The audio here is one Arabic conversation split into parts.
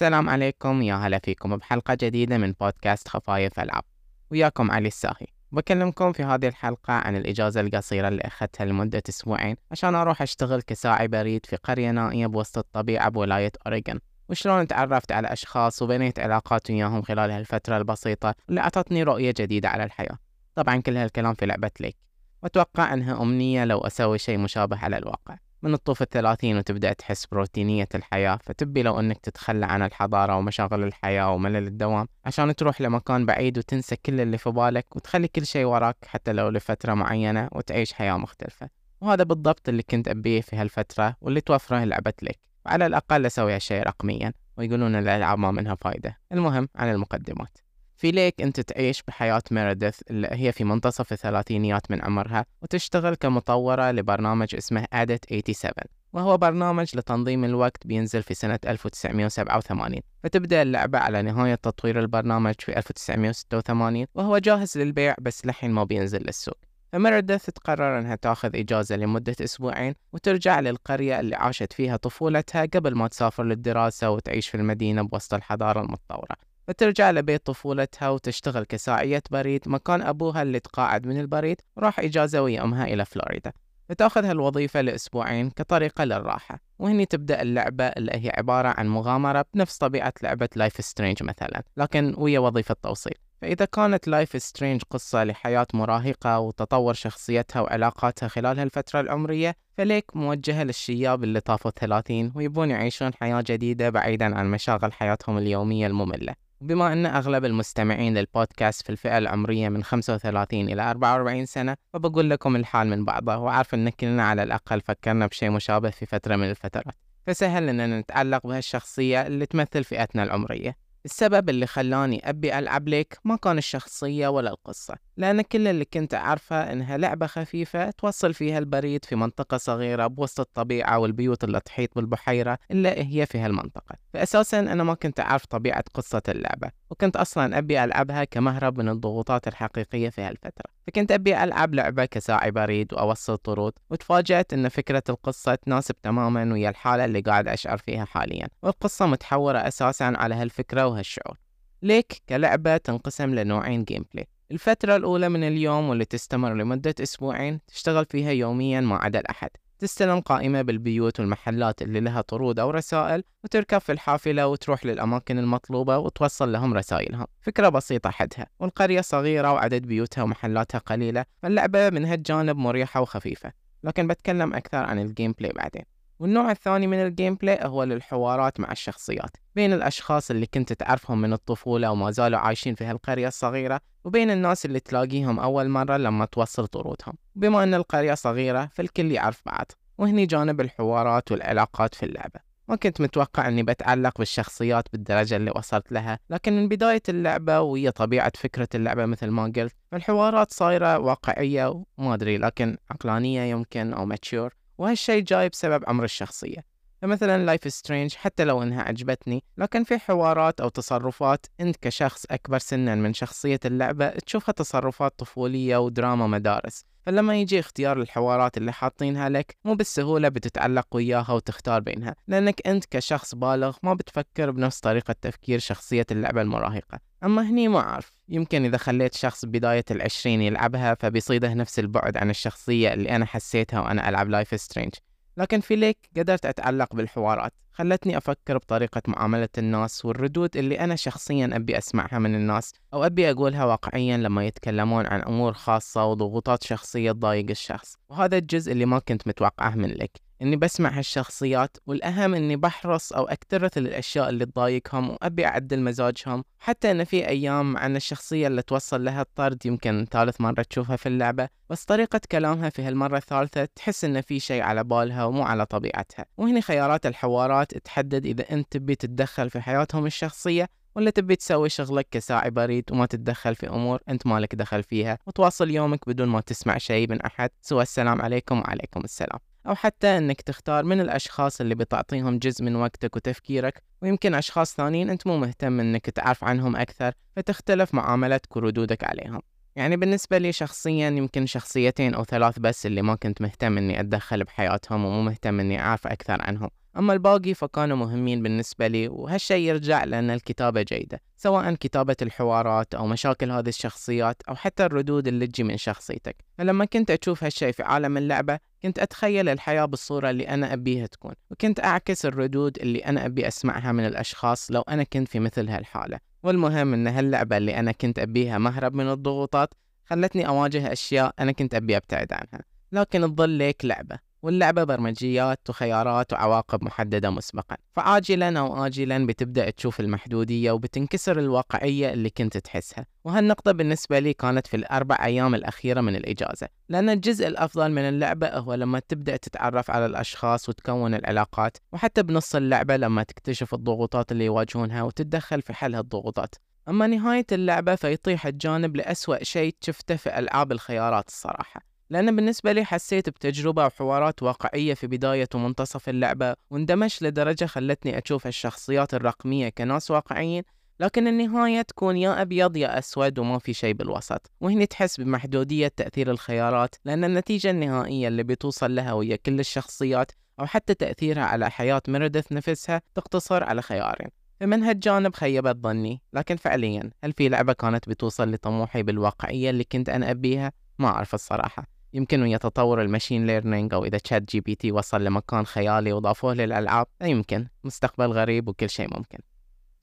السلام عليكم يا هلا فيكم بحلقة جديدة من بودكاست خفايف ألعاب وياكم علي الساهي. بكلمكم في هذه الحلقة عن الإجازة القصيرة اللي أخذتها لمدة أسبوعين عشان أروح أشتغل كساعي بريد في قرية نائية بوسط الطبيعة بولاية أوريغون. وشلون تعرفت على أشخاص وبنيت علاقات وياهم خلال هالفترة البسيطة اللي أعطتني رؤية جديدة على الحياة. طبعا كل هالكلام في لعبة ليك. وأتوقع أنها أمنية لو أسوي شيء مشابه على الواقع. من الطوف الثلاثين وتبدأ تحس بروتينية الحياة فتبي لو أنك تتخلى عن الحضارة ومشاغل الحياة وملل الدوام عشان تروح لمكان بعيد وتنسى كل اللي في بالك وتخلي كل شيء وراك حتى لو لفترة معينة وتعيش حياة مختلفة. وهذا بالضبط اللي كنت أبيه في هالفترة واللي توفره لعبة لك وعلى الأقل أسوي هالشيء رقميا ويقولون الألعاب ما منها فايدة. المهم عن المقدمات. في ليك أنت تعيش بحياة ميرديث اللي هي في منتصف الثلاثينيات من عمرها وتشتغل كمطورة لبرنامج اسمه Adit 87 وهو برنامج لتنظيم الوقت بينزل في سنة 1987 فتبدأ اللعبة على نهاية تطوير البرنامج في 1986 وهو جاهز للبيع بس لحين ما بينزل للسوق. فميرديث تقرر إنها تاخذ إجازة لمدة أسبوعين وترجع للقرية اللي عاشت فيها طفولتها قبل ما تسافر للدراسة وتعيش في المدينة بوسط الحضارة المتطورة. فترجع لبيت طفولتها وتشتغل كساعية بريد مكان أبوها اللي تقاعد من البريد وراح إجازة ويا أمها إلى فلوريدا. فتاخذ هالوظيفة لأسبوعين كطريقة للراحة وهني تبدأ اللعبة اللي هي عبارة عن مغامرة بنفس طبيعة لعبة Life Strange مثلا لكن ويا وظيفة توصيل فإذا كانت Life Strange قصة لحياة مراهقة وتطور شخصيتها وعلاقاتها خلال هالفترة العمرية ف Lake موجهة للشياب اللي طافوا الثلاثين ويبون يعيشون حياة جديدة بعيدا عن مشاغل حياتهم اليومية المملة. بما أن أغلب المستمعين للبودكاست في الفئة العمرية من 35 إلى 44 سنة فبقول لكم الحال من بعضه وعارف أن كلنا على الأقل فكرنا بشيء مشابه في فترة من الفترات. فسهل أننا نتعلق بهالشخصية اللي تمثل فئتنا العمرية. السبب اللي خلاني أبي ألعب ليك ما كان الشخصية ولا القصة. لأن كل اللي كنت أعرفه إنها لعبة خفيفة توصل فيها البريد في منطقة صغيرة بوسط الطبيعة والبيوت اللي تحيط بالبحيرة إلا هي في هالمنطقة. فأساسا أنا ما كنت أعرف طبيعة قصة اللعبة وكنت أصلا أبي ألعبها كمهرب من الضغوطات الحقيقية في هالفترة. فكنت أبي ألعب لعبة كساعي بريد وأوصل طرود وتفاجأت أن فكرة القصة تناسب تماما ويا الحالة اللي قاعد أشعر فيها حاليا. والقصة متحورة أساسا على هالفكرة وهالشعور. Lake كلعبة تنقسم لنوعين gameplay الفترة الأولى من اليوم واللي تستمر لمدة أسبوعين تشتغل فيها يوميا ما عدا الأحد تستلم قائمة بالبيوت والمحلات اللي لها طرود أو رسائل وتركب في الحافلة وتروح للأماكن المطلوبة وتوصل لهم رسائلهم فكرة بسيطة حدها والقرية صغيرة وعدد بيوتها ومحلاتها قليلة فاللعبة من هالجانب مريحة وخفيفة. لكن بتكلم أكثر عن ال gameplay بعدين. والنوع الثاني من ال gameplay هو للحوارات مع الشخصيات بين الأشخاص اللي كنت تعرفهم من الطفولة وما زالوا عايشين في هالقرية الصغيرة وبين الناس اللي تلاقيهم أول مرة لما توصل طرودهم. بما أن القرية صغيرة فالكل يعرف بعض وهني جانب الحوارات والعلاقات في اللعبة. ما كنت متوقع أني بتعلق بالشخصيات بالدرجة اللي وصلت لها لكن من بداية اللعبة وهي طبيعة فكرة اللعبة مثل ما قلت فالحوارات صايرة واقعية وما أدري لكن عقلانية يمكن أو mature وهالشي جاي بسبب عمر الشخصية. فمثلا Life Strange حتى لو إنها عجبتني لكن في حوارات أو تصرفات أنت كشخص أكبر سنا من شخصية اللعبة تشوفها تصرفات طفولية ودراما مدارس. فلما يجي اختيار الحوارات اللي حاطينها لك مو بالسهولة بتتعلق وياها وتختار بينها لأنك أنت كشخص بالغ ما بتفكر بنفس طريقة تفكير شخصية اللعبة المراهقة. أما هني ما أعرف. يمكن إذا خليت شخص بداية العشرين يلعبها فبيصيده نفس البعد عن الشخصية اللي أنا حسيتها وأنا ألعب Life is Strange لكن في Lake قدرت أتعلق بالحوارات. خلتني أفكر بطريقة معاملة الناس والردود اللي أنا شخصيا أبي أسمعها من الناس أو أبي أقولها واقعيا لما يتكلمون عن أمور خاصة وضغوطات شخصية تضايق الشخص. وهذا الجزء اللي ما كنت متوقعه من Lake إني بسمع هالشخصيات والأهم إني بحرص أو أكترث الأشياء اللي تضايقهم وأبي أعدل مزاجهم حتى ان في أيام عن الشخصية اللي توصل لها الطرد يمكن ثالث مرة تشوفها في اللعبة بس طريقة كلامها في هالمرة الثالثة تحس ان في شيء على بالها ومو على طبيعتها. وهنا خيارات الحوارات تحدد إذا أنت تبي تتدخل في حياتهم الشخصية ولا تبي تسوي شغلك كساعي بريد وما تتدخل في أمور أنت مالك دخل فيها وتواصل يومك بدون ما تسمع شيء من أحد. سوى السلام عليكم وعليكم السلام. أو حتى أنك تختار من الأشخاص اللي بتعطيهم جزء من وقتك وتفكيرك ويمكن أشخاص ثانيين أنت مو مهتم أنك تعرف عنهم أكثر فتختلف معاملتك وردودك عليهم. يعني بالنسبة لي شخصيا يمكن شخصيتين أو ثلاث بس اللي ما كنت مهتم إني أتدخل بحياتهم ومو مهتم إني أعرف أكثر عنهم. أما الباقي فكانوا مهمين بالنسبة لي وهالشي يرجع لأن الكتابة جيدة سواء كتابة الحوارات أو مشاكل هذه الشخصيات أو حتى الردود اللي تجي من شخصيتك. فلما كنت أشوف هالشي في عالم اللعبة كنت أتخيل الحياة بالصورة اللي أنا أبيها تكون وكنت أعكس الردود اللي أنا أبي أسمعها من الأشخاص لو أنا كنت في مثل هالحالة. والمهم أن هاللعبة اللي أنا كنت أبيها مهرب من الضغوطات خلتني أواجه أشياء أنا كنت أبي أبتعد عنها. لكن تظل ليك لعبة. واللعبة برمجيات وخيارات وعواقب محددة مسبقا. فعاجلا أو آجلا بتبدأ تشوف المحدودية وبتنكسر الواقعية اللي كنت تحسها. وهالنقطة بالنسبة لي كانت في الأربع أيام الأخيرة من الإجازة لأن الجزء الأفضل من اللعبة هو لما تبدأ تتعرف على الأشخاص وتكون العلاقات وحتى بنص اللعبة لما تكتشف الضغوطات اللي يواجهونها وتتدخل في حل هالضغوطات. أما نهاية اللعبة فيطيح الجانب لأسوأ شيء شفته في ألعاب الخيارات الصراحة. لأن بالنسبة لي حسيت بتجربة وحوارات واقعية في بداية ومنتصف اللعبة واندمجت لدرجة خلتني أشوف الشخصيات الرقمية كناس واقعيين لكن النهاية تكون يا أبيض يا أسود وما في شيء بالوسط. وهني تحس بمحدودية تأثير الخيارات لأن النتيجة النهائية اللي بتوصل لها ويا كل الشخصيات أو حتى تأثيرها على حياة ميريدث نفسها تقتصر على خيارين. فمن هالجانب خيبت ظني لكن فعليا هل في لعبة كانت بتوصل لطموحي بالواقعية اللي كنت أنا أبيها؟ ما أعرف الصراحة. يمكن يتطور ال machine learning أو إذا ChatGPT وصل لمكان خيالي وضافوه للألعاب يمكن مستقبل غريب وكل شيء ممكن.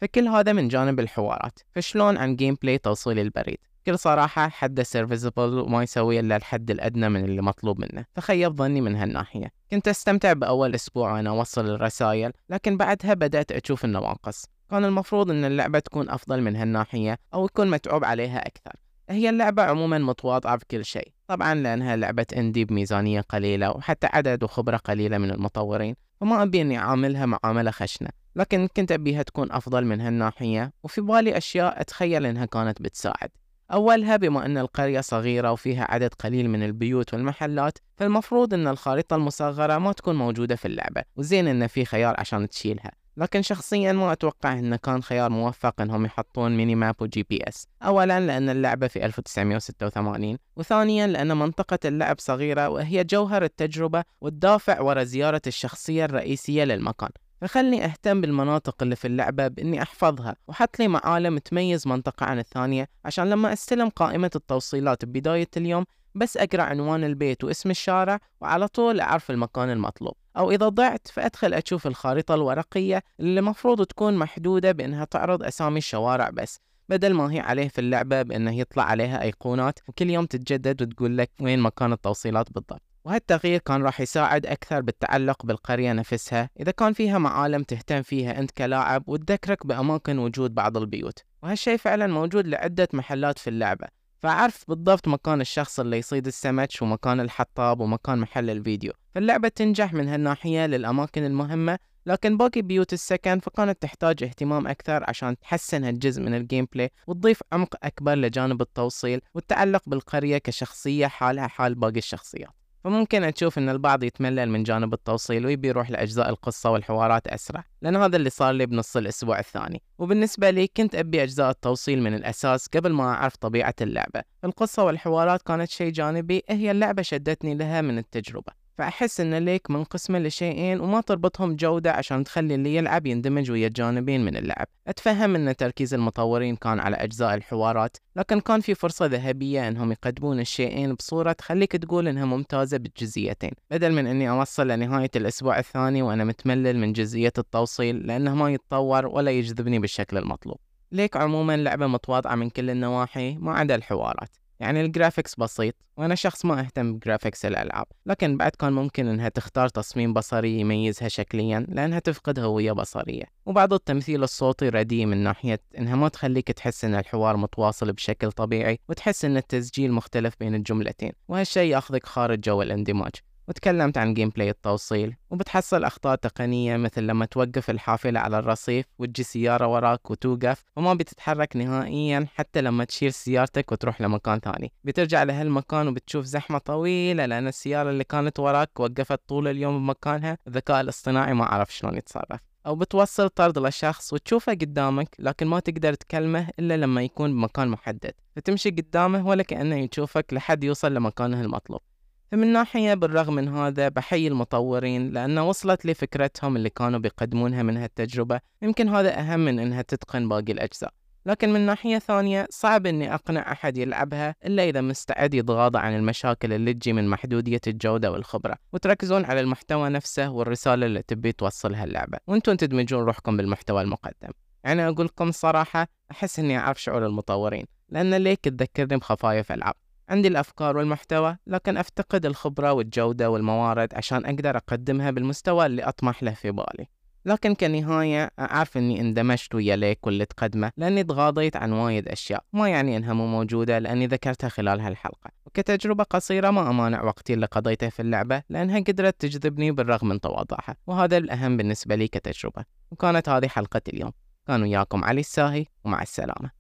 فكل هذا من جانب الحوارات. فشلون عن gameplay توصيل البريد؟ بكل صراحة حده serviceable وما يسوي إلا الحد الأدنى من اللي مطلوب منه. فخيب ظني من هالناحية. كنت أستمتع بأول أسبوع وأنا أوصل الرسائل لكن بعدها بدأت أشوف النواقص كان المفروض أن اللعبة تكون أفضل من هالناحية أو يكون متعوب عليها أكثر. هي اللعبة عموما متواضعة بكل شيء. طبعا لأنها لعبة indie بميزانية قليلة وحتى عدد وخبرة قليلة من المطورين فما أبي إني أعاملها معاملة خشنة لكن كنت أبيها تكون أفضل من هالناحية وفي بالي أشياء أتخيل إنها كانت بتساعد. أولها بما أن القرية صغيرة وفيها عدد قليل من البيوت والمحلات فالمفروض أن الخريطة المصغرة ما تكون موجودة في اللعبة وزين أن في خيار عشان تشيلها. لكن شخصيا ما أتوقع أنه كان خيار موفق أنهم يحطون mini map و GPS. أولا لأن اللعبة في 1986 وثانيا لأن منطقة اللعب صغيرة وهي جوهر التجربة والدافع وراء زيارة الشخصية الرئيسية للمكان. فخلني أهتم بالمناطق اللي في اللعبة بإني أحفظها وحط لي معالم تميز منطقة عن الثانية عشان لما أستلم قائمة التوصيلات ببداية اليوم بس أقرأ عنوان البيت واسم الشارع وعلى طول أعرف المكان المطلوب. أو إذا ضعت فأدخل أشوف الخارطة الورقية اللي المفروض تكون محدودة بأنها تعرض أسامي الشوارع بس بدل ما هي عليه في اللعبة بأنه يطلع عليها أيقونات وكل يوم تتجدد وتقول لك وين مكان التوصيلات بالضبط. وهالتغيير كان راح يساعد أكثر بالتعلق بالقرية نفسها. إذا كان فيها معالم تهتم فيها أنت كلاعب وتذكرك بأماكن وجود بعض البيوت. وهالشي فعلا موجود لعدة محلات في اللعبة. فأعرف بالضبط مكان الشخص اللي يصيد السمك ومكان الحطاب ومكان محل الفيديو. فاللعبة تنجح من هالناحية للأماكن المهمة لكن باقي بيوت السكن فكانت تحتاج اهتمام أكثر عشان تحسن هالجزء من ال gameplay وتضيف عمق أكبر لجانب التوصيل والتعلق بالقرية كشخصية حالها حال باقي الشخصيات. فممكن تشوف إن البعض يتملل من جانب التوصيل ويبي يروح لأجزاء القصة والحوارات أسرع لأن هذا اللي صار لي بنص الأسبوع الثاني. وبالنسبة لي كنت أبي أجزاء التوصيل من الأساس قبل ما أعرف طبيعة اللعبة. القصة والحوارات كانت شيء جانبي هي اللعبة شدتني لها من التجربة. فأحس إن Lake منقسمة لشيئين وما تربطهم جودة عشان تخلي اللي يلعب يندمج ويا الجانبين من اللعب. أتفهم إن تركيز المطورين كان على أجزاء الحوارات لكن كان في فرصة ذهبية إنهم يقدمون الشيئين بصورة تخليك تقول إنها ممتازة بالجزئيتين بدل من إني أوصل لنهاية الأسبوع الثاني وأنا متملل من جزئية التوصيل لأنه ما يتطور ولا يجذبني بالشكل المطلوب. Lake عموما لعبة متواضعة من كل النواحي ما عدا الحوارات. يعني ال graphics بسيط وأنا شخص ما أهتم ب graphics الألعاب لكن بعد كان ممكن إنها تختار تصميم بصري يميزها شكليا لأنها تفقد هوية بصرية. وبعض التمثيل الصوتي رديء من ناحية إنها ما تخليك تحس إن الحوار متواصل بشكل طبيعي وتحس إن التسجيل مختلف بين الجملتين وهالشي ياخذك خارج جو الاندماج. وتكلمت عن gameplay التوصيل وبتحصل أخطاء تقنية مثل لما توقف الحافلة على الرصيف وتجي سيارة وراك وتوقف وما بتتحرك نهائيا حتى لما تشيل سيارتك وتروح لمكان ثاني. بترجع لهالمكان وبتشوف زحمة طويلة لأن السيارة اللي كانت وراك وقفت طول اليوم بمكانها الذكاء الاصطناعي ما عرف شلون يتصرف. أو بتوصل طرد لشخص وتشوفه قدامك لكن ما تقدر تكلمه إلا لما يكون بمكان محدد. فتمشي قدامه ولا كأنه يشوفك لحد يوصل لمكانه المطلوب. فمن ناحية بالرغم من هذا بحيي المطورين لأن وصلت لي فكرتهم اللي كانوا بيقدمونها من هالتجربة. يمكن هذا أهم من إنها تتقن باقي الأجزاء. لكن من ناحية ثانية صعب إني أقنع أحد يلعبها إلا إذا مستعد يتغاضى عن المشاكل اللي تجي من محدودية الجودة والخبرة وتركزون على المحتوى نفسه والرسالة اللي تبي توصلها اللعبة. وأنتم تدمجون روحكم بالمحتوى المقدم. يعني أقول لكم صراحة أحس إني أعرف شعور المطورين لأن ليك تذكرني بخفايف ألعاب. عندي الأفكار والمحتوى لكن أفتقد الخبرة والجودة والموارد عشان أقدر أقدمها بالمستوى اللي أطمح له في بالي. لكن كنهاية أعرف أني اندمجت ويا ليك واللي تقدمه لأني تغاضيت عن وايد أشياء ما يعني أنها مو موجودة لأني ذكرتها خلال هالحلقة. وكتجربة قصيرة ما أمانع وقتي اللي قضيته في اللعبة لأنها قدرت تجذبني بالرغم من تواضعها وهذا الأهم بالنسبة لي كتجربة. وكانت هذه حلقة اليوم. كان وياكم علي الساهي ومع السلامة.